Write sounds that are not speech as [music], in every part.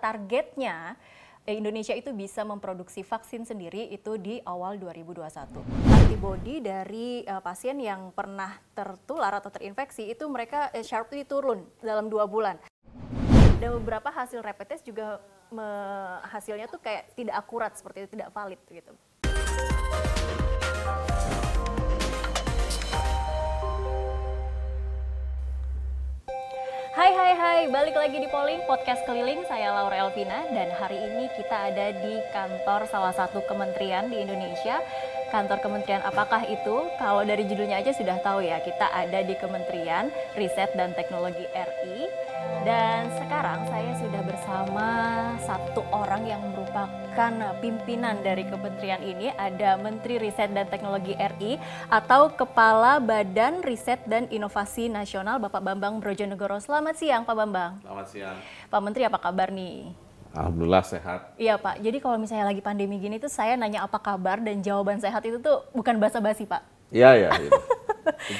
Targetnya Indonesia itu bisa memproduksi vaksin sendiri itu di awal 2021. Antibody dari uh, pasien yang pernah tertular atau terinfeksi itu mereka uh, sharply turun dalam dua bulan. Dan beberapa hasil rapid test juga hasilnya tuh kayak tidak akurat seperti itu, tidak valid gitu. Hai hai hai, balik lagi di Polling Podcast Keliling, saya Laura Elvina dan hari ini kita ada di kantor salah satu kementerian di Indonesia. Kantor kementerian apakah itu? Kalau dari judulnya aja sudah tahu ya, kita ada di Kementerian Riset dan Teknologi RI dan sekarang saya sudah bersama satu orang yang merupakan pimpinan dari kementerian ini, ada Menteri Riset dan Teknologi RI atau Kepala Badan Riset dan Inovasi Nasional Bapak Bambang Brojonegoro. Selamat siang Pak Bambang. Selamat siang. Pak Menteri apa kabar nih? Alhamdulillah sehat. Iya Pak, jadi kalau misalnya lagi pandemi gini tuh saya nanya apa kabar dan jawaban sehat itu tuh bukan basa-basi Pak. Iya, iya. iya.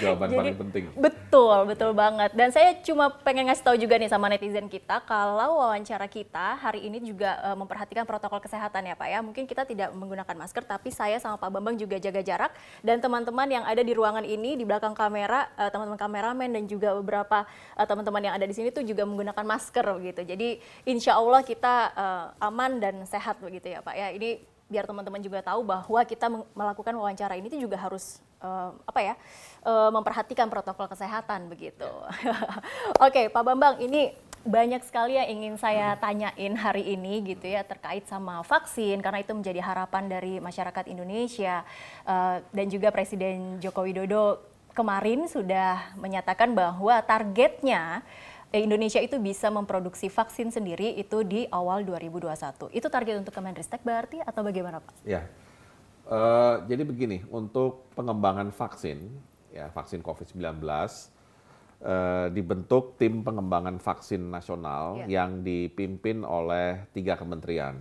Jawaban Jadi, paling penting. Betul, betul banget. Dan saya cuma pengen ngasih tahu juga nih sama netizen kita kalau wawancara kita hari ini juga uh, memperhatikan protokol kesehatan ya Pak ya. Mungkin kita tidak menggunakan masker tapi saya sama Pak Bambang juga jaga jarak dan teman-teman yang ada di ruangan ini di belakang kamera, uh, teman-teman kameramen dan juga beberapa uh, teman-teman yang ada di sini tuh juga menggunakan masker begitu. Jadi insya Allah kita uh, aman dan sehat begitu ya Pak ya. Ini biar teman-teman juga tahu bahwa kita melakukan wawancara ini itu juga harus uh, apa ya uh, memperhatikan protokol kesehatan begitu. [laughs] Oke, okay, Pak Bambang, ini banyak sekali yang ingin saya tanyain hari ini gitu ya terkait sama vaksin karena itu menjadi harapan dari masyarakat Indonesia uh, dan juga Presiden Joko Widodo kemarin sudah menyatakan bahwa targetnya Eh, Indonesia itu bisa memproduksi vaksin sendiri itu di awal 2021. Itu target untuk Kemenristek berarti atau bagaimana Pak? Ya, uh, jadi begini, untuk pengembangan vaksin, ya vaksin COVID-19, uh, eh, dibentuk tim pengembangan vaksin nasional ya. yang dipimpin oleh tiga kementerian,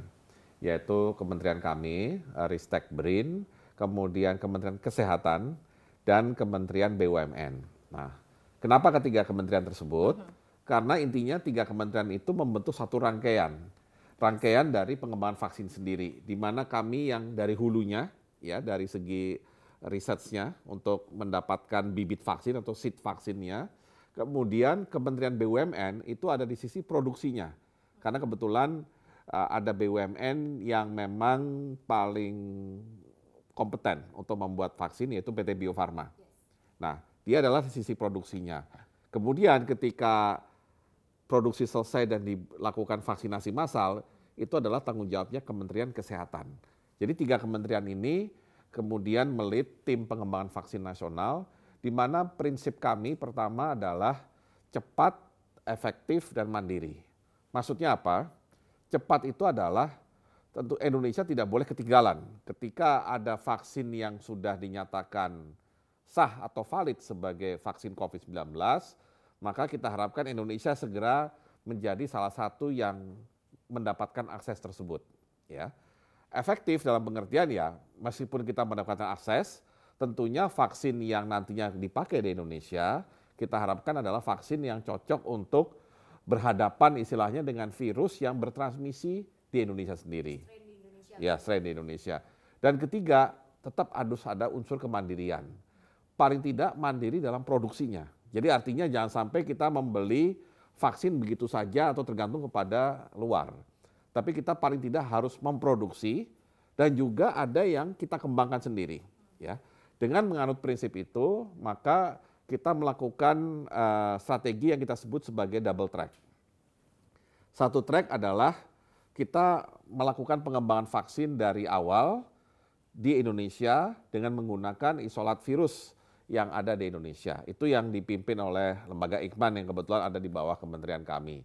yaitu kementerian kami, Ristek BRIN, kemudian Kementerian Kesehatan, dan Kementerian BUMN. Nah, kenapa ketiga kementerian tersebut? Uh -huh karena intinya tiga kementerian itu membentuk satu rangkaian. Rangkaian dari pengembangan vaksin sendiri. Di mana kami yang dari hulunya, ya dari segi risetnya untuk mendapatkan bibit vaksin atau seed vaksinnya. Kemudian Kementerian BUMN itu ada di sisi produksinya. Karena kebetulan uh, ada BUMN yang memang paling kompeten untuk membuat vaksin yaitu PT Bio Farma. Nah, dia adalah di sisi produksinya. Kemudian ketika produksi selesai dan dilakukan vaksinasi massal, itu adalah tanggung jawabnya Kementerian Kesehatan. Jadi tiga kementerian ini kemudian melit tim pengembangan vaksin nasional, di mana prinsip kami pertama adalah cepat, efektif, dan mandiri. Maksudnya apa? Cepat itu adalah tentu Indonesia tidak boleh ketinggalan. Ketika ada vaksin yang sudah dinyatakan sah atau valid sebagai vaksin COVID-19, maka kita harapkan Indonesia segera menjadi salah satu yang mendapatkan akses tersebut. Ya. Efektif dalam pengertian ya, meskipun kita mendapatkan akses, tentunya vaksin yang nantinya dipakai di Indonesia, kita harapkan adalah vaksin yang cocok untuk berhadapan istilahnya dengan virus yang bertransmisi di Indonesia sendiri. Strain di Indonesia. Ya, strain di Indonesia. Dan ketiga, tetap harus ada unsur kemandirian. Paling tidak mandiri dalam produksinya jadi artinya jangan sampai kita membeli vaksin begitu saja atau tergantung kepada luar. Tapi kita paling tidak harus memproduksi dan juga ada yang kita kembangkan sendiri. Ya, dengan menganut prinsip itu, maka kita melakukan uh, strategi yang kita sebut sebagai double track. Satu track adalah kita melakukan pengembangan vaksin dari awal di Indonesia dengan menggunakan isolat virus yang ada di Indonesia. Itu yang dipimpin oleh lembaga Ikman yang kebetulan ada di bawah kementerian kami.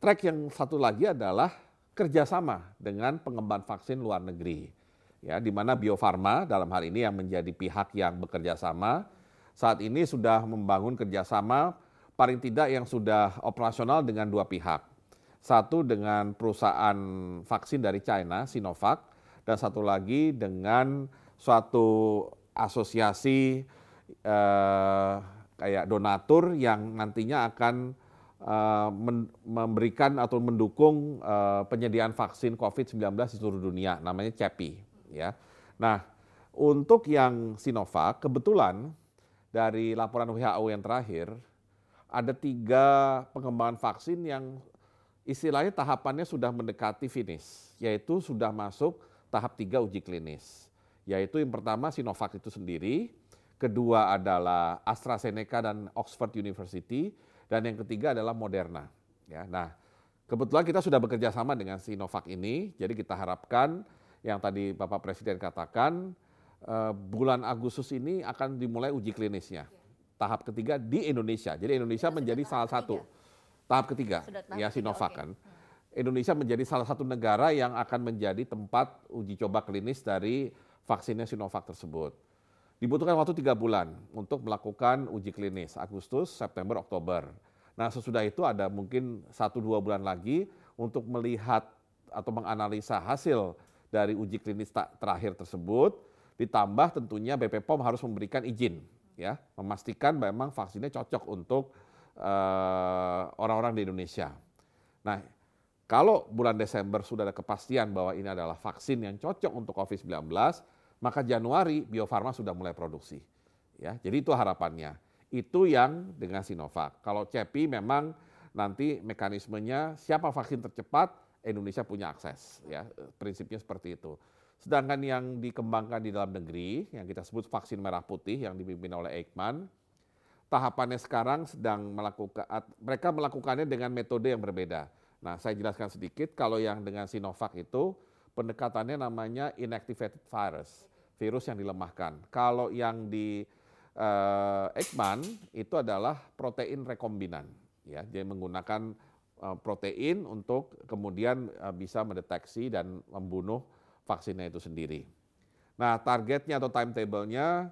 Track yang satu lagi adalah kerjasama dengan pengembangan vaksin luar negeri. Ya, di mana Bio Farma dalam hal ini yang menjadi pihak yang bekerja sama, saat ini sudah membangun kerjasama paling tidak yang sudah operasional dengan dua pihak. Satu dengan perusahaan vaksin dari China, Sinovac, dan satu lagi dengan suatu asosiasi eh, kayak donatur yang nantinya akan men memberikan atau mendukung uh, penyediaan vaksin COVID-19 di seluruh dunia, namanya CEPI. Ya. Nah, untuk yang Sinovac, kebetulan dari laporan WHO yang terakhir, ada tiga pengembangan vaksin yang istilahnya tahapannya sudah mendekati finish, yaitu sudah masuk tahap tiga uji klinis. Yaitu yang pertama Sinovac itu sendiri, kedua adalah AstraZeneca dan Oxford University, dan yang ketiga adalah Moderna. Ya, nah kebetulan kita sudah bekerja sama dengan Sinovac ini, jadi kita harapkan yang tadi Bapak Presiden katakan uh, bulan Agustus ini akan dimulai uji klinisnya tahap ketiga di Indonesia. Jadi Indonesia menjadi salah satu tahap ketiga ya Sinovac kan. Indonesia menjadi salah satu negara yang akan menjadi tempat uji coba klinis dari vaksinnya Sinovac tersebut. Dibutuhkan waktu tiga bulan untuk melakukan uji klinis Agustus, September, Oktober. Nah sesudah itu ada mungkin satu dua bulan lagi untuk melihat atau menganalisa hasil dari uji klinis terakhir tersebut. Ditambah tentunya BP POM harus memberikan izin ya memastikan memang vaksinnya cocok untuk eh, orang-orang uh, di Indonesia. Nah, kalau bulan Desember sudah ada kepastian bahwa ini adalah vaksin yang cocok untuk COVID-19, maka Januari Bio Farma sudah mulai produksi. Ya, jadi itu harapannya. Itu yang dengan Sinovac. Kalau CEPI memang nanti mekanismenya siapa vaksin tercepat, Indonesia punya akses. Ya, prinsipnya seperti itu. Sedangkan yang dikembangkan di dalam negeri, yang kita sebut vaksin merah putih yang dipimpin oleh Eijkman, tahapannya sekarang sedang melakukan, mereka melakukannya dengan metode yang berbeda. Nah, saya jelaskan sedikit, kalau yang dengan Sinovac itu pendekatannya namanya inactivated virus, virus yang dilemahkan. Kalau yang di uh, Eijkman itu adalah protein rekombinan, ya, dia menggunakan uh, protein untuk kemudian uh, bisa mendeteksi dan membunuh vaksinnya itu sendiri. Nah, targetnya atau timetable-nya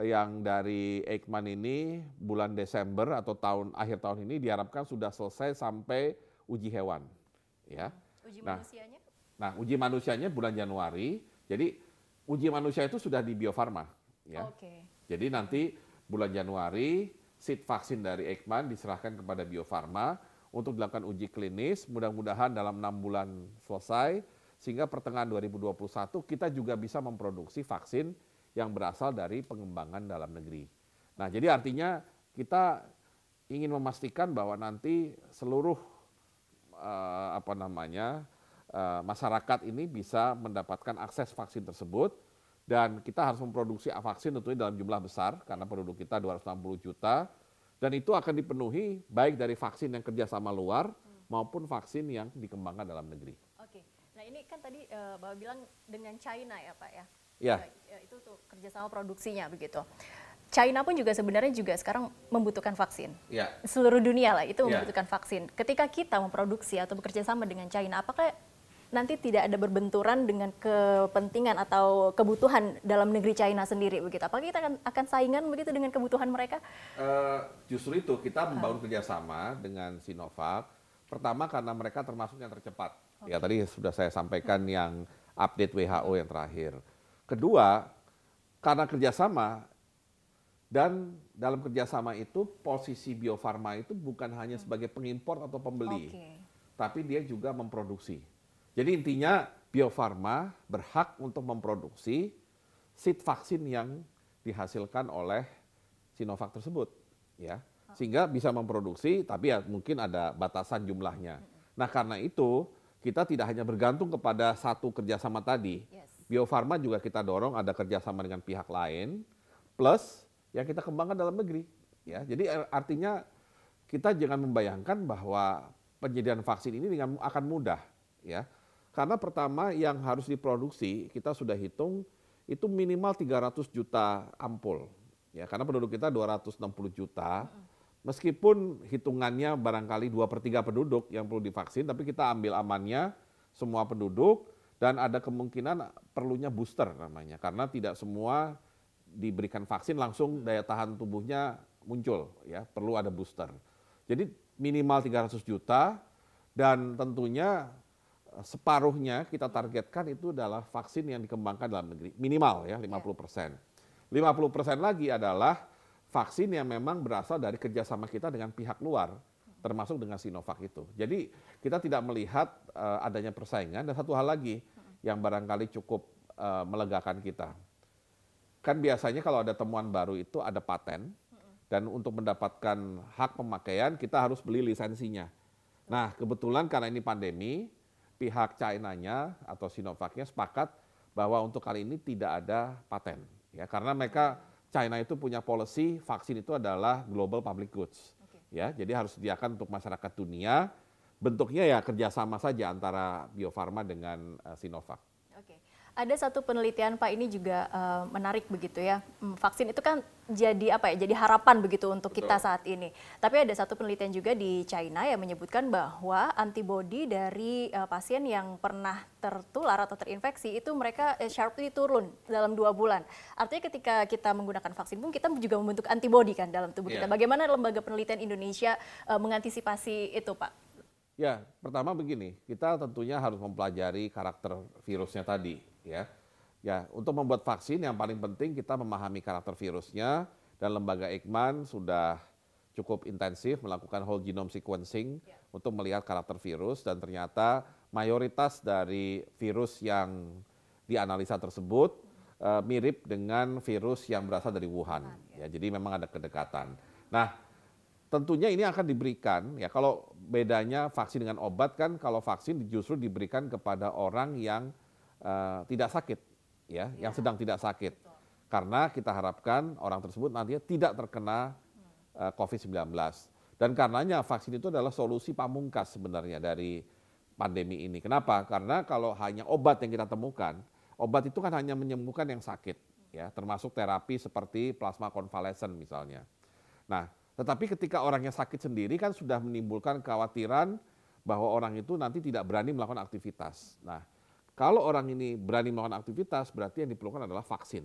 yang dari Eijkman ini bulan Desember atau tahun akhir tahun ini diharapkan sudah selesai sampai uji hewan, ya. Uji nah, manusianya? Nah, uji manusianya bulan Januari. Jadi uji manusia itu sudah di Bio Farma, ya. Oke. Okay. Jadi nanti bulan Januari seed vaksin dari Eijkman diserahkan kepada Bio Farma untuk dilakukan uji klinis. Mudah-mudahan dalam enam bulan selesai sehingga pertengahan 2021 kita juga bisa memproduksi vaksin yang berasal dari pengembangan dalam negeri. Nah, jadi artinya kita ingin memastikan bahwa nanti seluruh uh, apa namanya uh, masyarakat ini bisa mendapatkan akses vaksin tersebut dan kita harus memproduksi vaksin tentunya dalam jumlah besar karena penduduk kita 260 juta dan itu akan dipenuhi baik dari vaksin yang kerjasama luar maupun vaksin yang dikembangkan dalam negeri. Nah ini kan tadi uh, Bapak bilang dengan China ya Pak ya? Iya. Ya, itu tuh kerjasama produksinya begitu. China pun juga sebenarnya juga sekarang membutuhkan vaksin. Ya. Seluruh dunia lah itu ya. membutuhkan vaksin. Ketika kita memproduksi atau bekerja sama dengan China, apakah nanti tidak ada berbenturan dengan kepentingan atau kebutuhan dalam negeri China sendiri begitu? Apakah kita akan, akan saingan begitu dengan kebutuhan mereka? Uh, justru itu kita membangun kerjasama dengan Sinovac. Pertama karena mereka termasuk yang tercepat Ya tadi sudah saya sampaikan yang update WHO yang terakhir. Kedua, karena kerjasama dan dalam kerjasama itu posisi Bio Farma itu bukan hanya sebagai pengimpor atau pembeli, okay. tapi dia juga memproduksi. Jadi intinya Bio Farma berhak untuk memproduksi seed vaksin yang dihasilkan oleh Sinovac tersebut, ya, sehingga bisa memproduksi, tapi ya mungkin ada batasan jumlahnya. Nah karena itu kita tidak hanya bergantung kepada satu kerjasama tadi. Yes. Bio Farma juga kita dorong ada kerjasama dengan pihak lain, plus yang kita kembangkan dalam negeri. Ya, jadi artinya kita jangan membayangkan bahwa penyediaan vaksin ini dengan akan mudah, ya. Karena pertama yang harus diproduksi kita sudah hitung itu minimal 300 juta ampul, ya. Karena penduduk kita 260 juta. Mm meskipun hitungannya barangkali dua per tiga penduduk yang perlu divaksin, tapi kita ambil amannya semua penduduk dan ada kemungkinan perlunya booster namanya karena tidak semua diberikan vaksin langsung daya tahan tubuhnya muncul ya perlu ada booster. Jadi minimal 300 juta dan tentunya separuhnya kita targetkan itu adalah vaksin yang dikembangkan dalam negeri minimal ya 50 persen. 50 persen lagi adalah vaksin yang memang berasal dari kerjasama kita dengan pihak luar. termasuk dengan Sinovac itu. Jadi kita tidak melihat uh, adanya persaingan dan satu hal lagi yang barangkali cukup uh, melegakan kita. Kan biasanya kalau ada temuan baru itu ada paten dan untuk mendapatkan hak pemakaian kita harus beli lisensinya. Nah, kebetulan karena ini pandemi, pihak China-nya atau Sinovac-nya sepakat bahwa untuk kali ini tidak ada paten ya. Karena mereka China itu punya policy vaksin itu adalah global public goods ya. Jadi harus disediakan untuk masyarakat dunia. Bentuknya ya kerjasama saja antara Bio Farma dengan uh, Sinovac. Ada satu penelitian Pak ini juga uh, menarik begitu ya. Hmm, vaksin itu kan jadi apa ya? Jadi harapan begitu untuk Betul. kita saat ini. Tapi ada satu penelitian juga di China yang menyebutkan bahwa antibodi dari uh, pasien yang pernah tertular atau terinfeksi itu mereka uh, sharply turun dalam dua bulan. Artinya ketika kita menggunakan vaksin pun kita juga membentuk antibodi kan dalam tubuh yeah. kita. Iya. Bagaimana lembaga penelitian Indonesia uh, mengantisipasi itu Pak? Ya, pertama begini, kita tentunya harus mempelajari karakter virusnya tadi ya. Ya, untuk membuat vaksin yang paling penting kita memahami karakter virusnya dan lembaga Eijkman sudah cukup intensif melakukan whole genome sequencing ya. untuk melihat karakter virus dan ternyata mayoritas dari virus yang dianalisa tersebut uh, mirip dengan virus yang berasal dari Wuhan. Ya. ya, jadi memang ada kedekatan. Nah, tentunya ini akan diberikan ya kalau bedanya vaksin dengan obat kan kalau vaksin justru diberikan kepada orang yang uh, tidak sakit, ya, ya, yang sedang tidak sakit. Betul. Karena kita harapkan orang tersebut nantinya tidak terkena uh, eh, COVID-19. Dan karenanya vaksin itu adalah solusi pamungkas sebenarnya dari pandemi ini. Kenapa? Karena kalau hanya obat yang kita temukan, obat itu kan hanya menyembuhkan yang sakit, ya, termasuk terapi seperti plasma konvalesen misalnya. Nah, tetapi ketika orangnya sakit sendiri kan sudah menimbulkan kekhawatiran bahwa orang itu nanti tidak berani melakukan aktivitas. Nah, kalau orang ini berani melakukan aktivitas, berarti yang diperlukan adalah vaksin.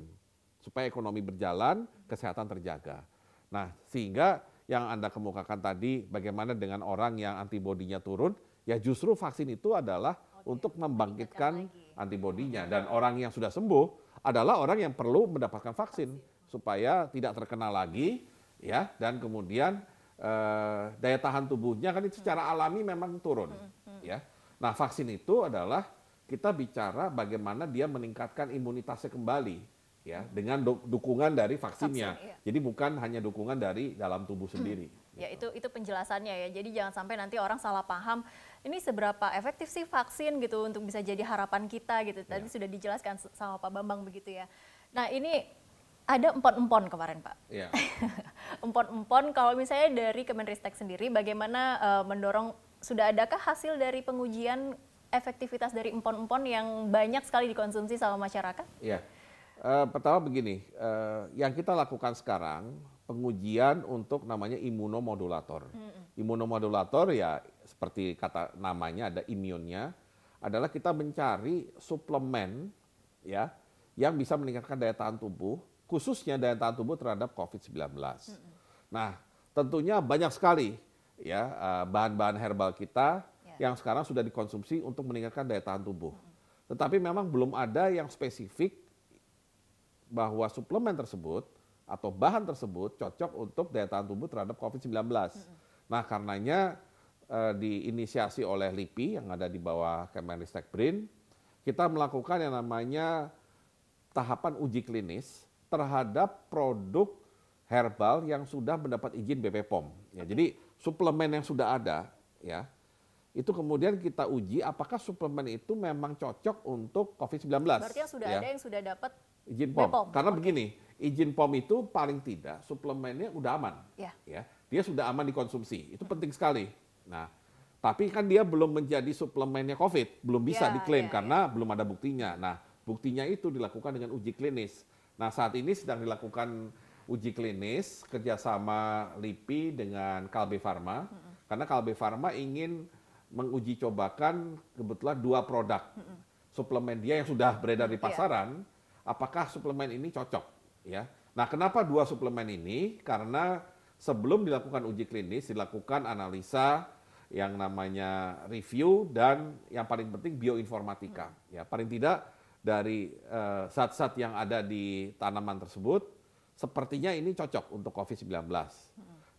Supaya ekonomi berjalan, kesehatan terjaga. Nah, sehingga yang Anda kemukakan tadi, bagaimana dengan orang yang antibodinya turun, ya justru vaksin itu adalah Oke, untuk membangkitkan antibodinya. Dan orang yang sudah sembuh adalah orang yang perlu mendapatkan vaksin, supaya tidak terkena lagi, ya, dan kemudian eh, daya tahan tubuhnya kan itu secara alami memang turun, hmm, hmm. ya. Nah, vaksin itu adalah kita bicara bagaimana dia meningkatkan imunitasnya kembali ya dengan dukungan dari vaksinnya. Vaksin, iya. Jadi bukan hanya dukungan dari dalam tubuh sendiri. Ya itu itu penjelasannya ya. Jadi jangan sampai nanti orang salah paham ini seberapa efektif sih vaksin gitu untuk bisa jadi harapan kita gitu. Tadi ya. sudah dijelaskan sama Pak Bambang begitu ya. Nah ini ada empon-empon kemarin Pak. Ya. [laughs] empon-empon kalau misalnya dari Kemenristek sendiri bagaimana uh, mendorong sudah adakah hasil dari pengujian efektivitas dari empon-empon yang banyak sekali dikonsumsi sama masyarakat? Iya. Uh, pertama begini, uh, yang kita lakukan sekarang pengujian untuk namanya imunomodulator. Hmm. Imunomodulator ya seperti kata namanya ada imunnya adalah kita mencari suplemen ya yang bisa meningkatkan daya tahan tubuh khususnya daya tahan tubuh terhadap COVID-19. Hmm. Nah, tentunya banyak sekali ya eh, bahan-bahan herbal kita yang sekarang sudah dikonsumsi untuk meningkatkan daya tahan tubuh. Tetapi memang belum ada yang spesifik bahwa suplemen tersebut atau bahan tersebut cocok untuk daya tahan tubuh terhadap COVID-19. Nah, karenanya eh, diinisiasi oleh LIPI yang ada di bawah Kemenristek BRIN, kita melakukan yang namanya tahapan uji klinis terhadap produk herbal yang sudah mendapat izin BP POM. Ya, jadi suplemen yang sudah ada, ya itu kemudian kita uji apakah suplemen itu memang cocok untuk COVID-19. Berarti yang sudah ya. ada yang sudah dapat izin POM. BPOM. Karena okay. begini, izin POM itu paling tidak suplemennya udah aman. Ya. ya. Dia sudah aman dikonsumsi. Itu penting sekali. Nah, tapi kan dia belum menjadi suplemennya COVID, belum bisa ya, diklaim ya, karena ya. belum ada buktinya. Nah, buktinya itu dilakukan dengan uji klinis. Nah, saat ini sedang dilakukan uji klinis kerjasama LIPI dengan Kalbe Farma, hmm. karena Kalbe Farma ingin menguji cobakan kebetulan dua produk suplemen dia yang sudah beredar di iya. pasaran, yeah. apakah suplemen ini cocok? Ya. Nah, kenapa dua suplemen ini? Karena sebelum dilakukan uji klinis dilakukan analisa yang namanya review dan yang paling penting bioinformatika. Hmm. Ya, paling tidak dari uh, zat-zat yang ada di tanaman tersebut sepertinya ini cocok untuk COVID-19.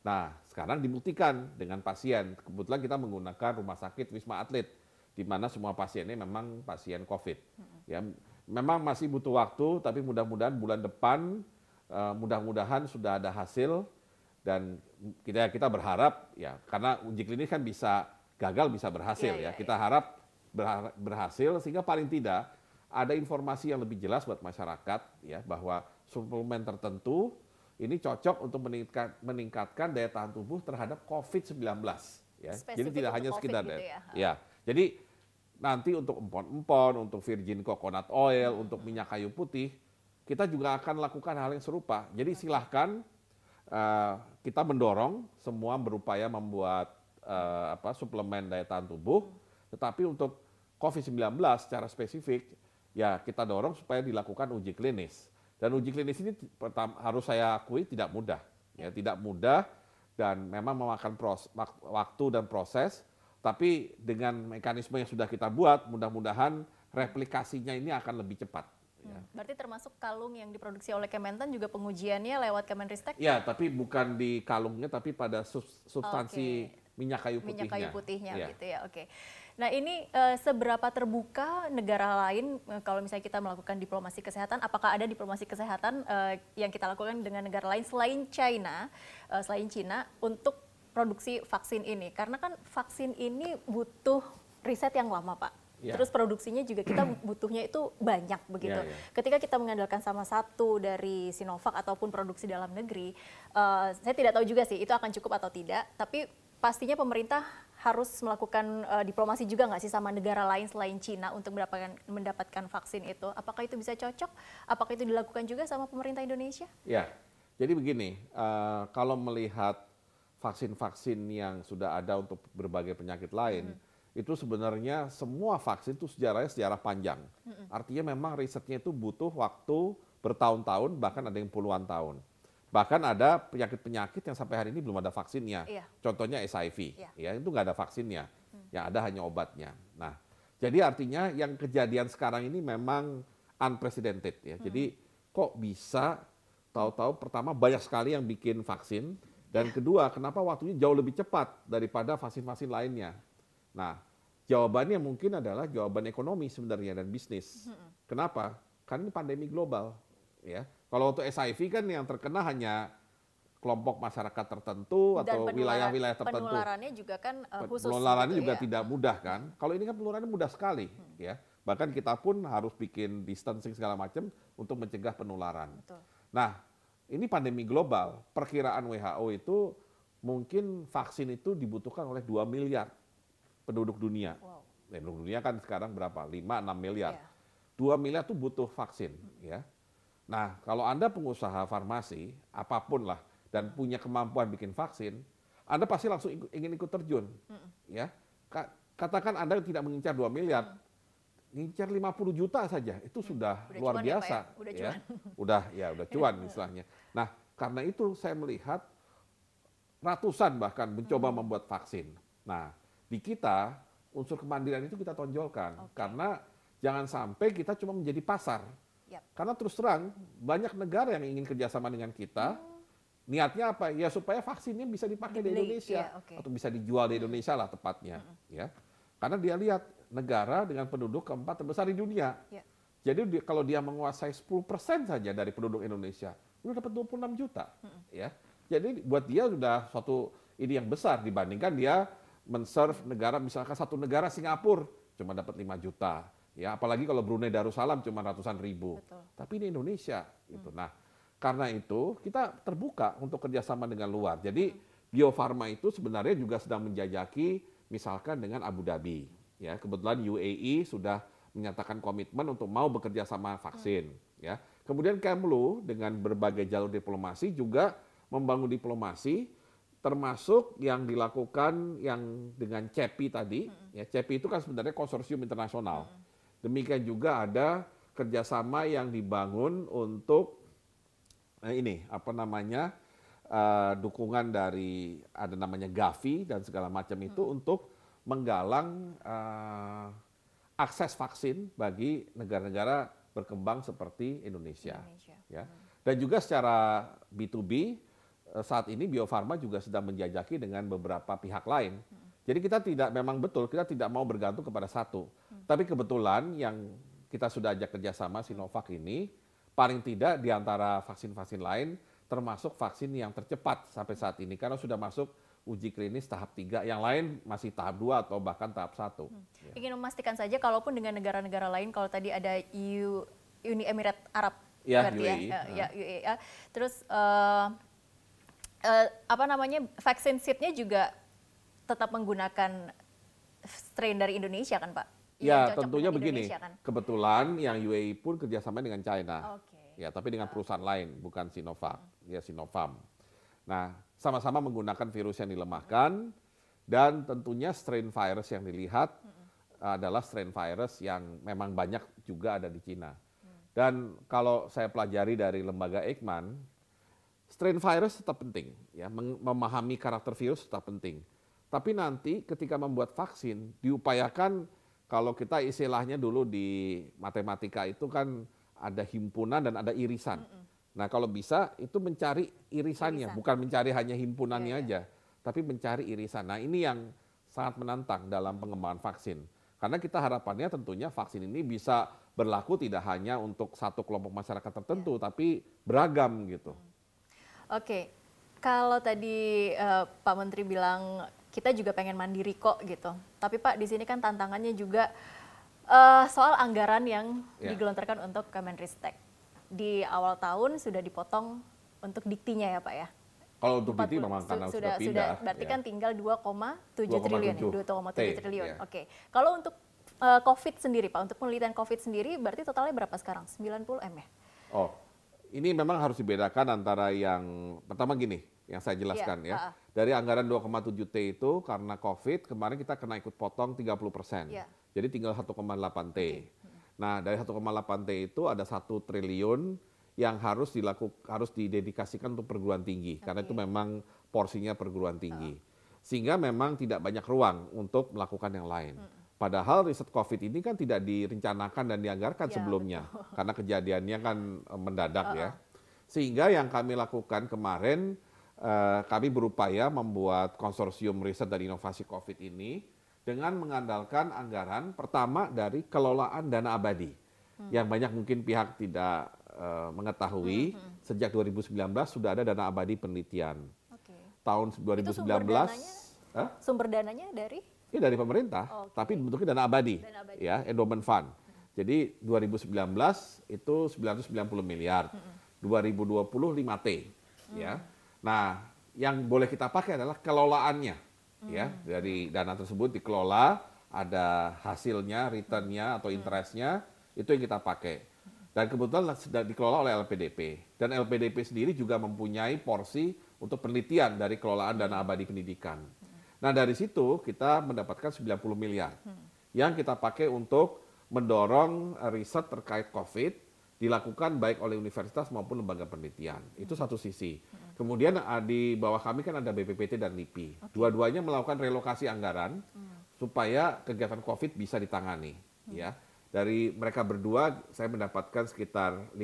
Nah, sekarang dibuktikan dengan pasien. Kebetulan kita menggunakan rumah sakit Wisma Atlet, di mana semua pasiennya memang pasien COVID. Ya, memang masih butuh waktu, tapi mudah-mudahan bulan depan, uh, mudah-mudahan sudah ada hasil dan kita kita berharap ya karena uji klinis kan bisa gagal bisa berhasil Iya, ya. iya, Kita harap berha- berhasil sehingga paling tidak ada informasi yang lebih jelas buat masyarakat ya bahwa suplemen tertentu ini cocok untuk meningkat, meningkatkan daya tahan tubuh terhadap COVID-19 ya. Jadi tidak hanya COVID sekedar gitu ya. ya. Jadi nanti untuk empon-empon, untuk virgin coconut oil, Hmm. untuk minyak kayu putih, kita juga akan lakukan hal yang serupa. Jadi silahkan eh, kita mendorong semua berupaya membuat eh, apa suplemen daya tahan tubuh, tetapi untuk COVID-19 secara spesifik ya kita dorong supaya dilakukan uji klinis. Dan uji klinis ini pertama, harus saya akui tidak mudah, ya tidak mudah dan memang memakan pros, wak- waktu dan proses. Tapi dengan mekanisme yang sudah kita buat, mudah-mudahan replikasinya ini akan lebih cepat. Ya. Hmm, Berarti termasuk kalung yang diproduksi oleh Kementan juga pengujiannya lewat Kemenristek Ya, tapi bukan di kalungnya, tapi pada substansi minyak kayu putihnya. minyak kayu putihnya Ya. gitu ya. Oke. Nah, ini eh, seberapa terbuka negara lain eh, kalau misalnya kita melakukan diplomasi kesehatan, apakah ada diplomasi kesehatan eh, yang kita lakukan dengan negara lain selain China, eh, selain Cina untuk produksi vaksin ini? Karena kan vaksin ini butuh riset yang lama, Pak. Ya. Terus produksinya juga kita [clears throat] butuhnya itu banyak begitu. Ya, ya. Ketika kita mengandalkan sama satu dari Sinovac ataupun produksi dalam negeri, eh, saya tidak tahu juga sih itu akan cukup atau tidak. Tapi pastinya pemerintah harus melakukan eh, diplomasi juga nggak sih sama negara lain selain Cina untuk mendapatkan mendapatkan vaksin itu? Apakah itu bisa cocok? Apakah itu dilakukan juga sama pemerintah Indonesia? Ya, jadi begini, eh, kalau melihat vaksin-vaksin yang sudah ada untuk berbagai penyakit lain, itu sebenarnya semua vaksin itu sejarahnya sejarah panjang. Artinya memang risetnya itu butuh waktu bertahun-tahun, bahkan ada yang puluhan tahun. Bahkan ada penyakit-penyakit yang sampai hari ini belum ada vaksinnya. Iya. Contohnya HIV, Iya. ya itu nggak ada vaksinnya, yang ada hanya obatnya. Nah, jadi artinya yang kejadian sekarang ini memang unprecedented ya. Jadi kok bisa tahu-tahu pertama banyak sekali yang bikin vaksin dan kedua kenapa waktunya jauh lebih cepat daripada vaksin-vaksin lainnya. Nah, jawabannya mungkin adalah jawaban ekonomi sebenarnya dan bisnis. Kenapa? Karena ini pandemi global ya. Kalau untuk HIV kan yang terkena hanya kelompok masyarakat tertentu atau penularan- wilayah-wilayah tertentu. Penularannya juga kan eh, khusus. Penularannya gitu juga ya. tidak mudah kan. Kalau ini kan penularannya mudah sekali ya. Bahkan kita pun harus bikin distancing segala macam untuk mencegah penularan. Betul. Nah, ini pandemi global. Perkiraan WHO itu mungkin vaksin itu dibutuhkan oleh 2 miliar penduduk dunia. Wow. Penduduk dunia kan sekarang berapa? 5 6 miliar. Iya. 2 miliar itu butuh vaksin, ya. Nah, kalau Anda pengusaha farmasi, apa pun lah, dan punya kemampuan bikin vaksin, Anda pasti langsung ikut- ingin ikut terjun, ya. Ka- Katakan Anda tidak mengincar 2 miliar, ngincar 50 juta saja, itu sudah Udah luar ya, Pak, biasa. ya? Udah cuan. [laughs] Udah, ya, udah cuan istilahnya. Nah, karena itu saya melihat ratusan bahkan mencoba membuat vaksin. Nah, di kita unsur kemandirian itu kita tonjolkan Oke. karena jangan sampai kita cuma menjadi pasar. Yap. Karena terus terang banyak negara yang ingin kerjasama dengan kita. Niatnya apa? Ya supaya vaksinnya bisa dipakai di Dibeli, Indonesia iya, oke. atau bisa dijual di Indonesia lah tepatnya, ya. Karena dia lihat negara dengan penduduk keempat terbesar di dunia. Ya. Jadi di- kalau dia menguasai 10% saja dari penduduk Indonesia, udah dapat 26 juta, ya. Jadi buat dia sudah suatu ini yang besar dibandingkan dia men-serve negara misalkan satu negara Singapura cuma dapat 5 juta. Ya, apalagi kalau Brunei Darussalam cuma ratusan ribu. Betul. Tapi ini Indonesia gitu. Nah, karena itu kita terbuka untuk kerjasama dengan luar. Jadi Bio Farma itu sebenarnya juga sedang menjajaki misalkan dengan Abu Dhabi. Ya, kebetulan UAE sudah menyatakan komitmen untuk mau bekerja sama vaksin. Ya, kemudian Kemlu dengan berbagai jalur diplomasi juga membangun diplomasi, termasuk yang dilakukan yang dengan CEPI tadi. Ya, CEPI itu kan sebenarnya konsorsium internasional. Demikian juga ada kerjasama yang dibangun untuk Nah ini apa namanya eh, dukungan dari ada namanya Gavi dan segala macam itu untuk menggalang eh, akses vaksin bagi negara-negara berkembang seperti Indonesia. Indonesia. Ya. Dan juga secara B2B eh, saat ini Bio Farma juga sedang menjajaki dengan beberapa pihak lain. Jadi kita tidak memang betul kita tidak mau bergantung kepada satu. Tapi kebetulan yang kita sudah ajak kerjasama Sinovac ini paling tidak di antara vaksin-vaksin lain termasuk vaksin yang tercepat sampai saat ini karena sudah masuk uji klinis tahap 3, yang lain masih tahap 2 atau bahkan tahap 1. Hmm. Ya. Ingin memastikan saja kalaupun dengan negara-negara lain kalau tadi ada EU Uni Emirat Arab ya, UAE. ya, uh. ya UAE. Ya. Terus uh, uh, apa namanya vaksin seatnya juga tetap menggunakan strain dari Indonesia kan Pak? Ya, tentunya begini. Kan? Kebetulan yang UAE pun kerjasama dengan China. Okay. Ya, tapi dengan perusahaan lain, bukan Sinovac, hmm. ya Sinovac. Nah, sama-sama menggunakan virus yang dilemahkan dan tentunya strain virus yang dilihat adalah strain virus yang memang banyak juga ada di Cina. Dan kalau saya pelajari dari lembaga Eijkman, strain virus tetap penting, ya, memahami karakter virus tetap penting. Tapi nanti ketika membuat vaksin diupayakan kalau kita istilahnya dulu di matematika itu kan ada himpunan dan ada irisan. Mm -mm. Nah kalau bisa itu mencari irisannya, irisan. bukan mencari hanya himpunannya ya, aja, tapi mencari irisan. Nah ini yang sangat menantang dalam pengembangan vaksin. Karena kita harapannya tentunya vaksin ini bisa berlaku tidak hanya untuk satu kelompok masyarakat tertentu, ya. tapi beragam gitu. Oke, kalau tadi uh, Pak Menteri bilang kita juga pengen mandiri kok gitu, tapi Pak di sini kan tantangannya juga uh, soal anggaran yang ya. digelontorkan untuk Kemenristek di awal tahun sudah dipotong untuk diktinya ya Pak ya? Kalau untuk dikti memang karena sudah, sudah pindah. Sudah, berarti ya. kan tinggal 2,7 triliun, 2,7 triliun. Oke. Okay. Kalau untuk uh, COVID sendiri Pak, untuk penelitian COVID sendiri berarti totalnya berapa sekarang? 90 M ya? Oh, ini memang harus dibedakan antara yang pertama gini, yang saya jelaskan ya. ya. Uh, Dari anggaran 2,7 T itu karena COVID kemarin kita kena ikut potong 30 persen. Ya. Jadi tinggal 1,8 T. Okay. Nah, dari 1,8 T itu ada satu triliun yang harus dilakukan harus didedikasikan untuk perguruan tinggi okay. karena itu memang porsinya perguruan tinggi. Sehingga memang tidak banyak ruang untuk melakukan yang lain. Hmm. Padahal riset COVID ini kan tidak direncanakan dan dianggarkan ya, sebelumnya betul. karena kejadiannya kan eh, mendadak uh -uh. ya. Sehingga yang kami lakukan kemarin kami berupaya membuat konsorsium riset dan inovasi COVID ini dengan mengandalkan anggaran pertama dari kelolaan dana abadi hmm. yang banyak mungkin pihak tidak uh, mengetahui hmm, hmm. sejak 2019 sudah ada dana abadi penelitian. Okay. Tahun 2019 sumber dananya, huh? sumber dananya dari ini dari pemerintah, okay. tapi bentuknya dana abadi, dana abadi. ya, endowment fund. Hmm. Jadi 2019 itu 990 miliar, hmm. 2020 5 T, hmm. ya. Nah, yang boleh kita pakai adalah kelolaannya ya. Dari dana tersebut dikelola ada hasilnya returnnya atau interestnya itu yang kita pakai. Dan kebetulan sudah dikelola oleh LPDP dan LPDP sendiri juga mempunyai porsi untuk penelitian dari kelolaan dana abadi pendidikan. Nah dari situ kita mendapatkan 90 miliar yang kita pakai untuk mendorong riset terkait COVID dilakukan baik oleh universitas maupun lembaga penelitian. Itu satu sisi. Kemudian ah, di bawah kami kan ada BPPT dan LIPI. Okay. Dua-duanya melakukan relokasi anggaran hmm. supaya kegiatan COVID bisa ditangani. Hmm. Ya, dari mereka berdua saya mendapatkan sekitar 50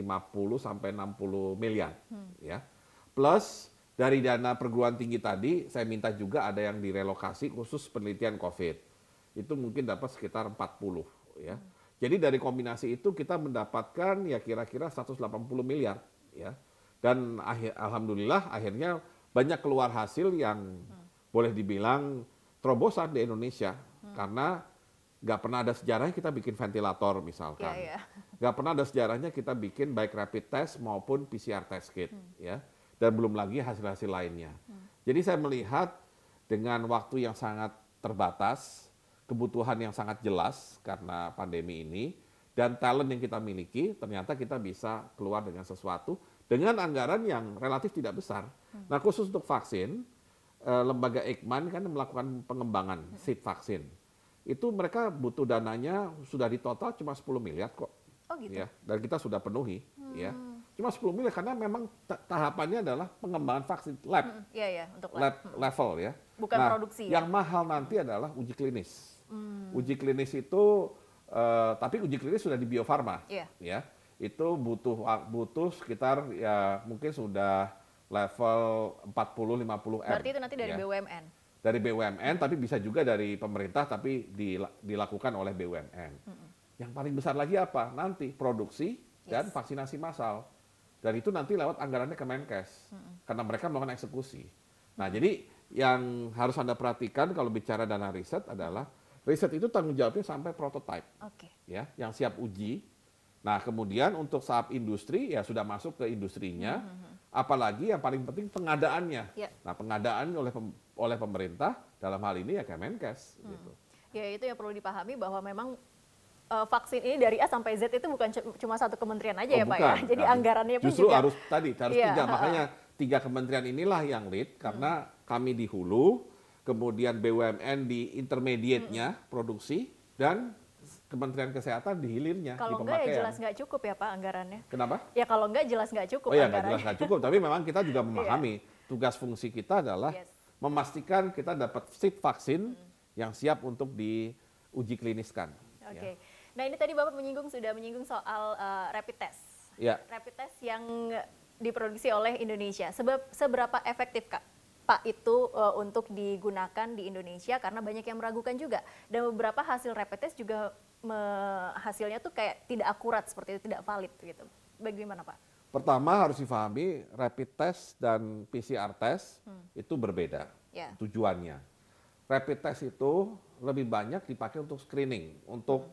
sampai 60 miliar. Hmm. Ya, plus dari dana perguruan tinggi tadi saya minta juga ada yang direlokasi khusus penelitian COVID. Itu mungkin dapat sekitar 40 ya. Hmm. Jadi dari kombinasi itu kita mendapatkan ya kira-kira 180 miliar ya dan akhir, alhamdulillah akhirnya banyak keluar hasil yang hmm. boleh dibilang terobosan di Indonesia hmm. karena nggak pernah ada sejarahnya kita bikin ventilator misalkan, yeah, yeah. nggak pernah ada sejarahnya kita bikin baik rapid test maupun PCR test kit, hmm. ya, dan belum lagi hasil-hasil lainnya. Hmm. Jadi saya melihat dengan waktu yang sangat terbatas, kebutuhan yang sangat jelas karena pandemi ini, dan talent yang kita miliki, ternyata kita bisa keluar dengan sesuatu dengan anggaran yang relatif tidak besar. Hmm. Nah khusus untuk vaksin, eh, lembaga Eijkman kan melakukan pengembangan hmm. seed vaksin. Itu mereka butuh dananya sudah di total cuma 10 miliar kok. Oh gitu. Ya, dan kita sudah penuhi hmm. ya. Cuma 10 miliar karena memang tahapannya adalah pengembangan vaksin lab. Hmm, iya ya, untuk lab. lab hmm. level ya. Bukan nah, produksi. Ya? Yang mahal nanti adalah uji klinis. Hmm. Uji klinis itu uh, tapi uji klinis sudah di Bio Farma. Yeah. Ya itu butuh butuh sekitar ya mungkin sudah level 40 50 M. Berarti itu nanti dari ya. BUMN. Dari BUMN tapi bisa juga dari pemerintah tapi dila- dilakukan oleh BUMN. Yang paling besar lagi apa? Nanti produksi dan Yes. vaksinasi massal. Dan itu nanti lewat anggarannya Kemenkes. Karena mereka melakukan eksekusi. Nah, jadi yang harus Anda perhatikan kalau bicara dana riset adalah riset itu tanggung jawabnya sampai prototype Oke. ya, yang siap uji. Nah, kemudian untuk tahap industri ya sudah masuk ke industrinya. Apalagi yang paling penting pengadaannya. Ya. Nah, pengadaan oleh pem- oleh pemerintah dalam hal ini ya Kemenkes gitu. Ya itu yang perlu dipahami bahwa memang vaksin ini dari A sampai Z itu bukan cu- cuma satu kementerian aja Oh, ya Pak bukan. ya. Jadi Nah, anggarannya pun justru juga harus tadi harus Iya, tiga makanya tiga kementerian inilah yang lead karena kami di hulu kemudian BUMN di intermediate-nya produksi dan Kementerian Kesehatan di hilirnya kalau di enggak ya jelas nggak cukup ya Pak anggarannya. Kenapa? Ya kalau enggak jelas nggak cukup Oh ya nggak jelas nggak cukup tapi memang kita juga [laughs] memahami tugas fungsi kita adalah Yes. memastikan kita dapat vaksin yang siap untuk diuji kliniskan. Oke. Nah ini tadi Bapak menyinggung sudah menyinggung soal eh, rapid test. Ya. Rapid test yang diproduksi oleh Indonesia. Sebab seberapa efektif Kak? Pak itu eh, untuk digunakan di Indonesia karena banyak yang meragukan juga dan beberapa hasil rapid test juga me- hasilnya tuh kayak tidak akurat seperti itu tidak valid gitu. Bagaimana Pak? Pertama harus difahami rapid test dan PCR test itu berbeda Ya. tujuannya. Rapid test itu lebih banyak dipakai untuk screening, untuk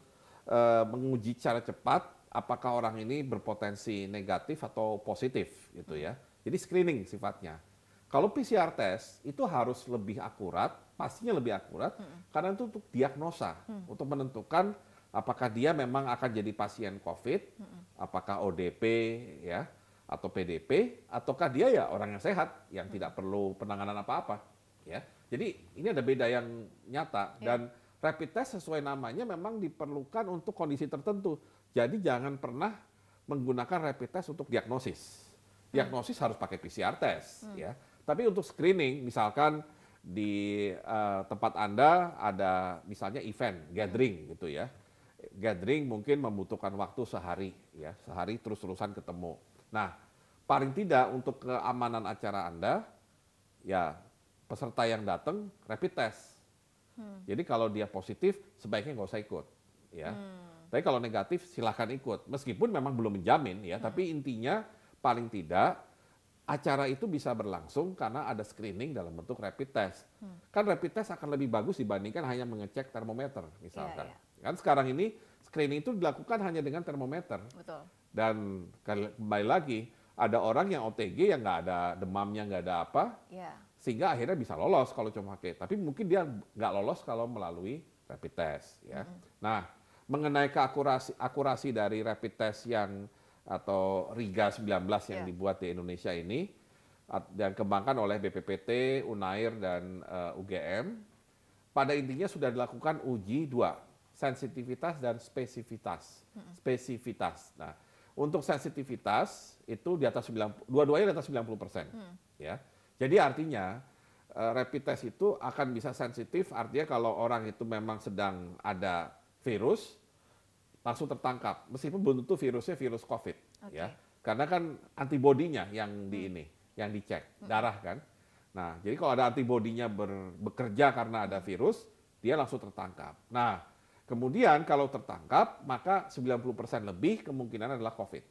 eh, menguji secara cepat apakah orang ini berpotensi negatif atau positif gitu ya. Jadi screening sifatnya. Kalau PCR test itu harus lebih akurat, pastinya lebih akurat karena itu untuk diagnosa, untuk menentukan apakah dia memang akan jadi pasien COVID, apakah ODP ya atau PDP ataukah dia ya orang yang sehat yang tidak perlu penanganan apa-apa ya. Jadi ini ada beda yang nyata Ya. dan rapid test sesuai namanya memang diperlukan untuk kondisi tertentu. Jadi jangan pernah menggunakan rapid test untuk diagnosis. Diagnosis harus pakai PCR test ya. Tapi untuk screening misalkan di eh, tempat Anda ada misalnya event, gathering gitu ya. Gathering mungkin membutuhkan waktu sehari ya, sehari terus-terusan ketemu. Nah, paling tidak untuk keamanan acara Anda ya peserta yang datang rapid test. Jadi kalau dia positif sebaiknya nggak usah ikut ya. Tapi kalau negatif silahkan ikut. Meskipun memang belum menjamin ya, tapi intinya paling tidak acara itu bisa berlangsung karena ada screening dalam bentuk rapid test. Kan rapid test akan lebih bagus dibandingkan hanya mengecek termometer misalkan. Iya, Kan sekarang ini screening itu dilakukan hanya dengan termometer. Betul. Dan kembali lagi ada orang yang OTG yang nggak ada demamnya nggak ada apa, Ya. Sehingga akhirnya bisa lolos kalau cuma pakai. Tapi mungkin dia nggak lolos kalau melalui rapid test. Ya. Nah, mengenai keakurasi akurasi dari rapid test yang atau Riga 19 yang Ya. dibuat di Indonesia ini dan kembangkan oleh BPPT, Unair dan eh, UGM, pada intinya sudah dilakukan uji dua, sensitivitas dan spesifitas. Spesifitas. Nah, untuk sensitivitas itu di atas 90, dua-duanya di atas 90 persen. Ya. Jadi artinya eh, rapid test itu akan bisa sensitif, artinya kalau orang itu memang sedang ada virus, langsung tertangkap. Meskipun belum tentu virusnya virus COVID, Oke. ya. Karena kan antibodinya yang di ini, yang dicek, darah kan. Nah, jadi kalau ada antibodinya ber- bekerja karena ada virus, dia langsung tertangkap. Nah, kemudian kalau tertangkap, maka 90% lebih kemungkinan adalah COVID.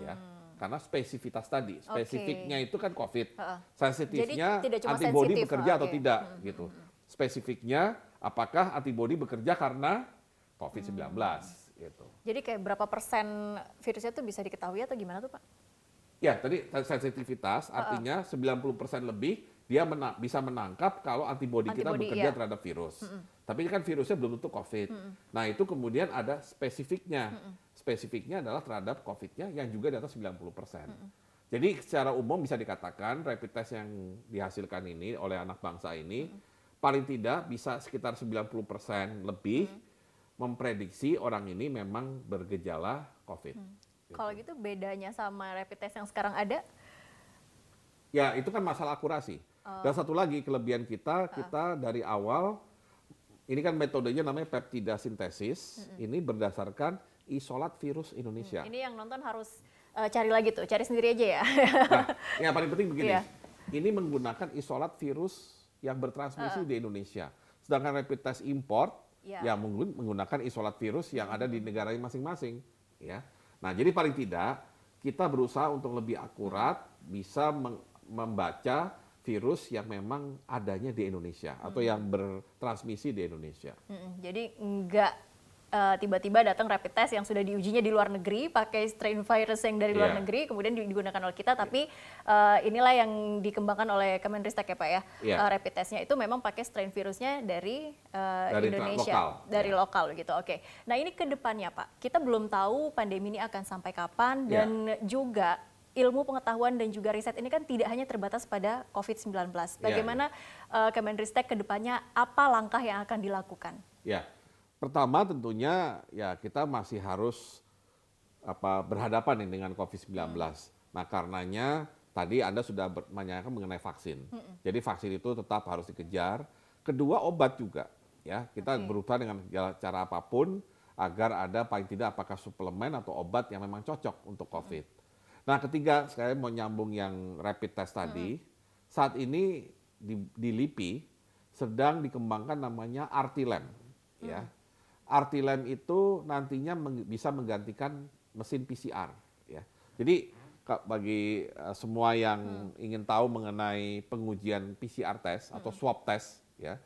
Ya. Karena spesifitas tadi, spesifiknya itu kan COVID. Sensitifnya Jadi tidak cuma antibodi sensitif, bekerja atau oke. tidak gitu. Spesifiknya apakah antibodi bekerja karena COVID-19 gitu. Jadi kayak berapa persen virusnya tuh bisa diketahui atau gimana tuh Pak? Ya, tadi sensitivitas artinya 90% lebih dia mena- bisa menangkap kalau antibodi, kita bekerja iya. terhadap virus. Tapi kan virusnya belum tentu COVID. Nah, itu kemudian ada spesifiknya. Spesifiknya adalah terhadap COVID-nya yang juga di atas 90%. Jadi secara umum bisa dikatakan rapid test yang dihasilkan ini oleh anak bangsa ini paling tidak bisa sekitar 90% lebih memprediksi orang ini memang bergejala COVID. Kalau gitu bedanya sama rapid test yang sekarang ada? Ya, itu kan masalah akurasi. Dan satu lagi kelebihan kita, kita dari awal ini kan metodenya namanya peptida sintesis. Ini berdasarkan isolat virus Indonesia. Ini yang nonton harus Uh, cari lagi tuh, cari sendiri aja ya. nah, [laughs] yang paling penting begini, Iya. ini menggunakan isolat virus yang bertransmisi di Indonesia. Sedangkan rapid test import Iya. yang menggun- menggunakan isolat virus yang ada di negara masing-masing, ya. Nah, jadi paling tidak kita berusaha untuk lebih akurat bisa membaca virus yang memang adanya di Indonesia atau yang bertransmisi di Indonesia. Mm-mm, Jadi nggak eh, tiba-tiba datang rapid test yang sudah diujinya di luar negeri pakai strain virus yang dari luar Iya. negeri kemudian di- digunakan oleh kita. Tapi eh, inilah yang dikembangkan oleh Kemenristek ya Pak ya. Iya. Eh, rapid testnya itu memang pakai strain virusnya dari, eh, Dari Indonesia lokal, dari ya. lokal gitu. Oke. Nah ini ke depannya Pak. Kita belum tahu pandemi ini akan sampai kapan Ya. dan juga ilmu pengetahuan dan juga riset ini kan tidak hanya terbatas pada COVID-19 Ya, bagaimana eh, Kemenristek ke depannya apa langkah yang akan dilakukan? Ya, pertama tentunya ya kita masih harus apa berhadapan nih dengan COVID-19. Nah, karenanya tadi Anda sudah menanyakan mengenai vaksin. Jadi vaksin itu tetap harus dikejar. Kedua obat juga ya. Kita Oke. berusaha dengan cara apa pun agar ada paling tidak apakah suplemen atau obat yang memang cocok untuk COVID. Nah, ketiga saya mau nyambung yang rapid test tadi. Saat ini di, di LIPI sedang dikembangkan namanya RT-LAM ya. RT-LAM itu nantinya meng- bisa menggantikan mesin PCR ya. Jadi bagi eh, semua yang ingin tahu mengenai pengujian PCR test atau swab test ya.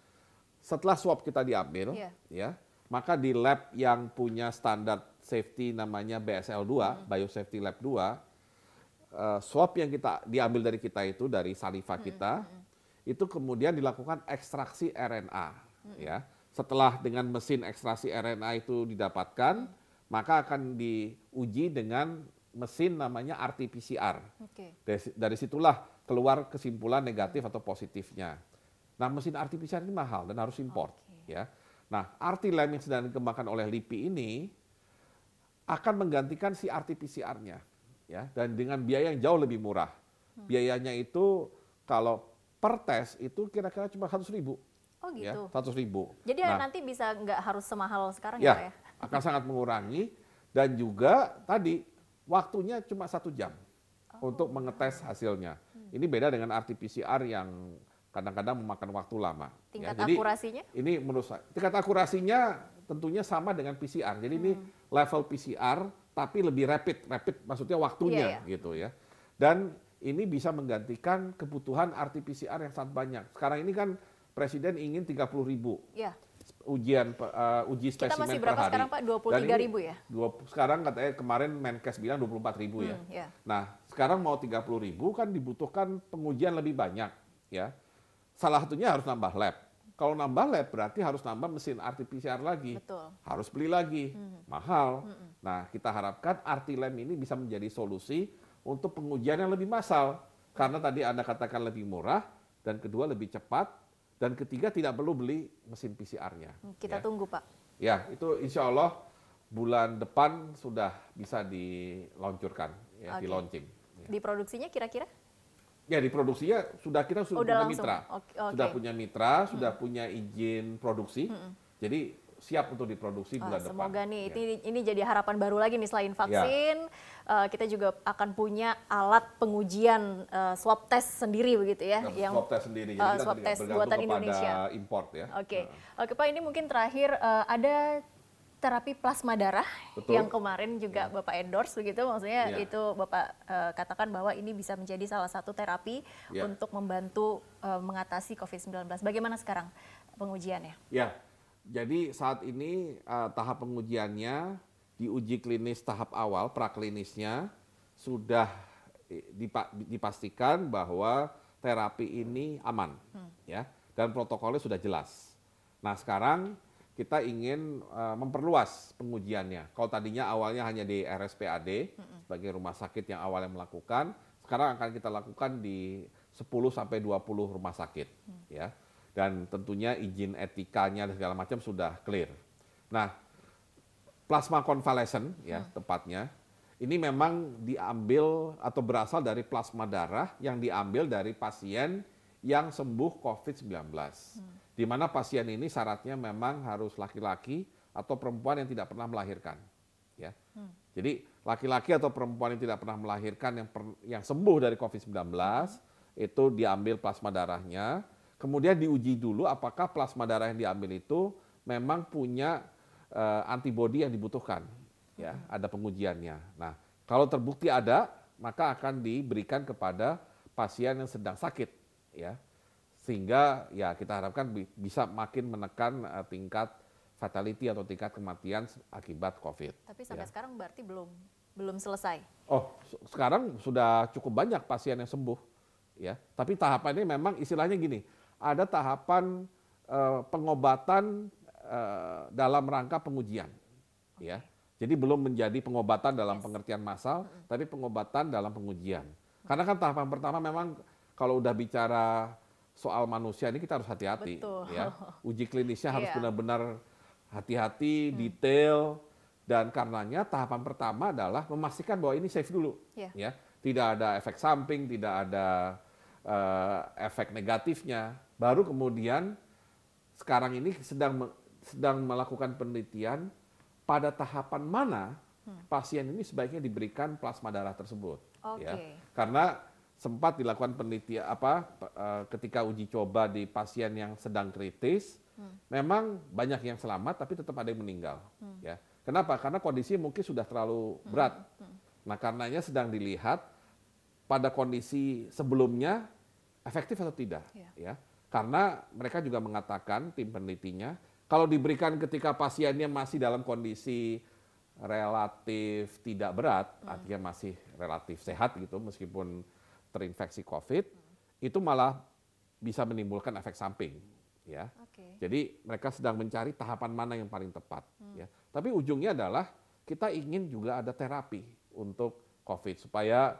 Setelah swab kita diambil Iya. ya, maka di lab yang punya standar safety namanya BSL2, Biosafety Lab 2, eh, swab yang kita diambil dari kita itu dari saliva kita itu kemudian dilakukan ekstraksi RNA ya setelah dengan mesin ekstraksi RNA itu didapatkan maka akan diuji dengan mesin namanya RT-PCR Oke. dari, dari situlah keluar kesimpulan negatif atau positifnya nah mesin RT-PCR ini mahal dan harus import Oke. ya nah RT-LAM yang sedang dikembangkan oleh LIPI ini akan menggantikan si RT-PCR-nya ya dan dengan biaya yang jauh lebih murah. Hmm. Biayanya itu kalau per tes itu kira-kira cuma 100 ribu. Ya, gitu. 100 ribu. Jadi Nah, nanti bisa nggak harus semahal sekarang ya, Pak ya, ya? akan sangat mengurangi dan juga tadi waktunya cuma satu jam Oh. untuk mengetes hasilnya. Hmm. Ini beda dengan RT-PCR yang kadang-kadang memakan waktu lama. ya. Tingkat Jadi, akurasinya? Ini menurut saya tingkat akurasinya tentunya sama dengan PCR. Jadi ini Hmm. level PCR tapi lebih rapid, rapid maksudnya waktunya Iya, gitu ya. Dan ini bisa menggantikan kebutuhan RT-PCR yang sangat banyak. Sekarang ini kan Presiden ingin 30 ribu Ya. ujian uh, uji Kita spesimen masih per berapa hari. sekarang, Pak? Dan 23 ini ribu ya? dua- sekarang katanya kemarin Menkes bilang 24 ribu ya. Hmm, ya. Nah, sekarang mau 30 ribu kan dibutuhkan pengujian lebih banyak ya. Salah satunya harus nambah lab. Kalau nambah lab berarti harus nambah mesin RT-PCR lagi. Betul. Harus beli lagi, mahal. Nah, kita harapkan RT-LAM ini bisa menjadi solusi untuk pengujian yang lebih massal. Karena tadi Anda katakan lebih murah, dan kedua lebih cepat, dan ketiga tidak perlu beli mesin PCR-nya. Hmm, Kita ya. tunggu, Pak. Ya, itu insya Allah bulan depan sudah bisa diluncurkan, ya, Oke. di launching. Ya. Diproduksinya kira-kira? Ya, diproduksinya sudah kita sudah Oh, Udah punya langsung. mitra, oke. sudah punya mitra, sudah punya izin produksi, jadi siap untuk diproduksi bulan depan. semoga nih Ya. ini, ini jadi harapan baru lagi nih selain vaksin, eh, kita juga akan punya alat pengujian eh, swab test sendiri begitu ya, Nah, yang swab test sendiri, jadi kita swab test buatan Indonesia. import ya. Oke, Nah. oke Pak ini mungkin terakhir eh, ada terapi plasma darah Betul. yang kemarin juga Bapak endorse begitu, maksudnya Iya. itu Bapak eh, katakan bahwa ini bisa menjadi salah satu terapi Iya. untuk membantu eh, mengatasi COVID-19. Bagaimana sekarang pengujiannya? Ya, jadi saat ini eh, tahap pengujiannya di uji klinis tahap awal, praklinisnya sudah eh, dipa- dipastikan bahwa terapi ini aman, ya, dan protokolnya sudah jelas. Nah sekarang kita ingin eh, memperluas pengujiannya. Kalau tadinya awalnya hanya di RSPAD sebagai rumah sakit yang awalnya melakukan, sekarang akan kita lakukan di 10 sampai 20 rumah sakit, ya dan tentunya izin etikanya dan segala macam sudah clear. Nah, plasma convalescent ya tepatnya ini memang diambil atau berasal dari plasma darah yang diambil dari pasien yang sembuh COVID-19. Di mana pasien ini syaratnya memang harus laki-laki atau perempuan yang tidak pernah melahirkan. ya. Hmm. Jadi laki-laki atau perempuan yang tidak pernah melahirkan yang per, yang sembuh dari COVID-19 hmm. itu diambil plasma darahnya, kemudian diuji dulu apakah plasma darah yang diambil itu memang punya uh, antibodi yang dibutuhkan. Ya, ada pengujiannya. Nah, kalau terbukti ada, maka akan diberikan kepada pasien yang sedang sakit, ya. Sehingga ya kita harapkan bisa makin menekan uh, tingkat fatality atau tingkat kematian akibat COVID. Tapi sampai ya. sekarang berarti belum belum selesai. Oh, sekarang sudah cukup banyak pasien yang sembuh, ya. Tapi tahapannya memang istilahnya gini, ada tahapan uh, pengobatan uh, dalam rangka pengujian, okay. ya. Jadi belum menjadi pengobatan dalam yes. pengertian massal, mm -hmm. tapi pengobatan dalam pengujian. Karena kan tahapan pertama memang kalau udah bicara soal manusia ini kita harus hati-hati, ya. [laughs] Uji klinisnya harus iya. benar-benar hati-hati, hmm. detail, dan karenanya tahapan pertama adalah memastikan bahwa ini safe dulu, yeah. ya, tidak ada efek samping, tidak ada uh, efek negatifnya. Baru kemudian sekarang ini sedang sedang melakukan penelitian pada tahapan mana hmm. pasien ini sebaiknya diberikan plasma darah tersebut, okay. ya, karena sempat dilakukan penelitian apa uh, ketika uji coba di pasien yang sedang kritis Hmm. Memang banyak yang selamat, tapi tetap ada yang meninggal. Hmm. Ya, kenapa? Karena kondisi mungkin sudah terlalu hmm. berat. Hmm. Hmm. Nah, karenanya sedang dilihat pada kondisi sebelumnya efektif atau tidak. Yeah. Ya, karena mereka juga mengatakan tim penelitinya, kalau diberikan ketika pasiennya masih dalam kondisi relatif tidak berat, hmm. artinya masih relatif sehat gitu, meskipun terinfeksi COVID, hmm. itu malah bisa menimbulkan efek samping ya. Okay. Jadi mereka sedang mencari tahapan mana yang paling tepat hmm. ya. Tapi ujungnya adalah kita ingin juga ada terapi untuk COVID supaya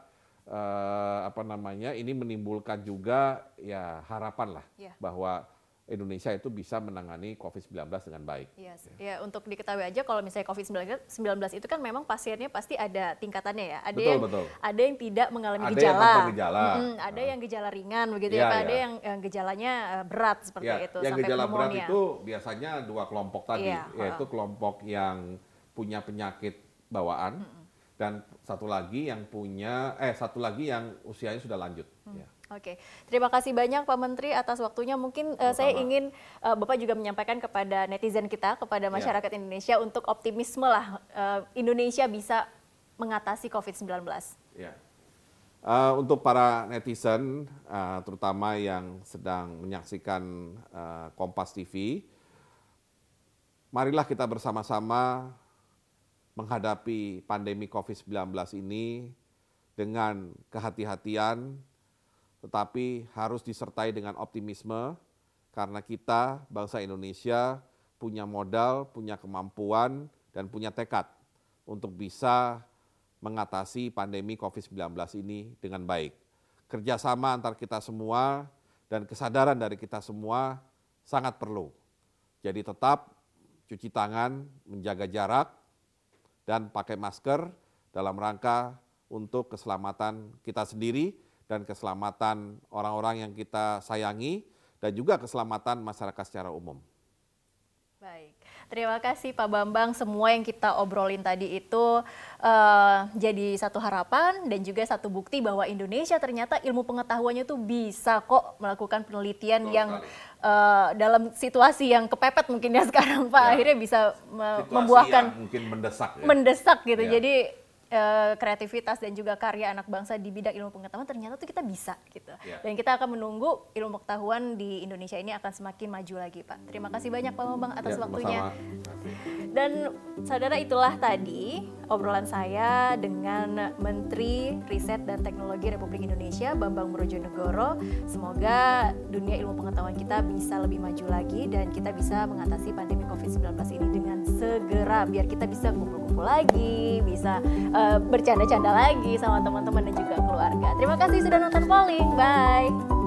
uh, apa namanya ini menimbulkan juga ya harapan lah yeah. bahwa Indonesia itu bisa menangani COVID-19 dengan baik. Yes. Ya. ya, untuk diketahui aja kalau misalnya COVID-19 itu kan memang pasiennya pasti ada tingkatannya ya. Ada betul, yang betul. ada yang tidak mengalami ada gejala. Yang gejala. Hmm, ada nah. yang gejala ringan begitu ya, ya Pak. Ya. Ada yang, yang gejalanya eh, berat seperti ya, itu yang sampai gejala pneumonia. berat itu biasanya dua kelompok tadi, ya, yaitu kelompok yang punya penyakit bawaan hmm. dan satu lagi yang punya eh satu lagi yang usianya sudah lanjut hmm. ya. Oke, terima kasih banyak Pak Menteri atas waktunya. Mungkin uh, saya ingin uh, Bapak juga menyampaikan kepada netizen kita, kepada ya. masyarakat ya. Indonesia untuk optimisme lah uh, Indonesia bisa mengatasi COVID-19. Ya. Uh, untuk para netizen, uh, terutama yang sedang menyaksikan uh, Kompas TV, marilah kita bersama-sama menghadapi pandemi COVID-19 ini dengan kehati-hatian, tetapi harus disertai dengan optimisme karena kita bangsa Indonesia punya modal, punya kemampuan dan punya tekad untuk bisa mengatasi pandemi COVID-19 ini dengan baik. Kerjasama antar kita semua dan kesadaran dari kita semua sangat perlu. Jadi tetap cuci tangan, menjaga jarak, dan pakai masker dalam rangka untuk keselamatan kita sendiri dan keselamatan orang-orang yang kita sayangi dan juga keselamatan masyarakat secara umum. Baik, terima kasih Pak Bambang. Semua yang kita obrolin tadi itu uh, jadi satu harapan dan juga satu bukti bahwa Indonesia ternyata ilmu pengetahuannya tuh bisa kok melakukan penelitian Betul yang uh, dalam situasi yang kepepet mungkin ya [laughs] sekarang Pak. Ya. Akhirnya bisa membuahkan mungkin mendesak. Ya. Mendesak gitu. Ya. Jadi uh, kreativitas dan juga karya anak bangsa di bidang ilmu pengetahuan ternyata tuh kita bisa gitu. Yeah. Dan kita akan menunggu ilmu pengetahuan di Indonesia ini akan semakin maju lagi, Pak. Terima kasih banyak Pak Bambang atas yeah, waktunya. Dan saudara itulah tadi obrolan saya dengan Menteri Riset dan Teknologi Republik Indonesia Bambang Brojonegoro. Semoga dunia ilmu pengetahuan kita bisa lebih maju lagi dan kita bisa mengatasi pandemi COVID-19 ini dengan segera biar kita bisa kumpul-kumpul lagi, bisa uh, bercanda-canda lagi sama teman-teman dan juga keluarga. Terima kasih sudah nonton Polling. Bye.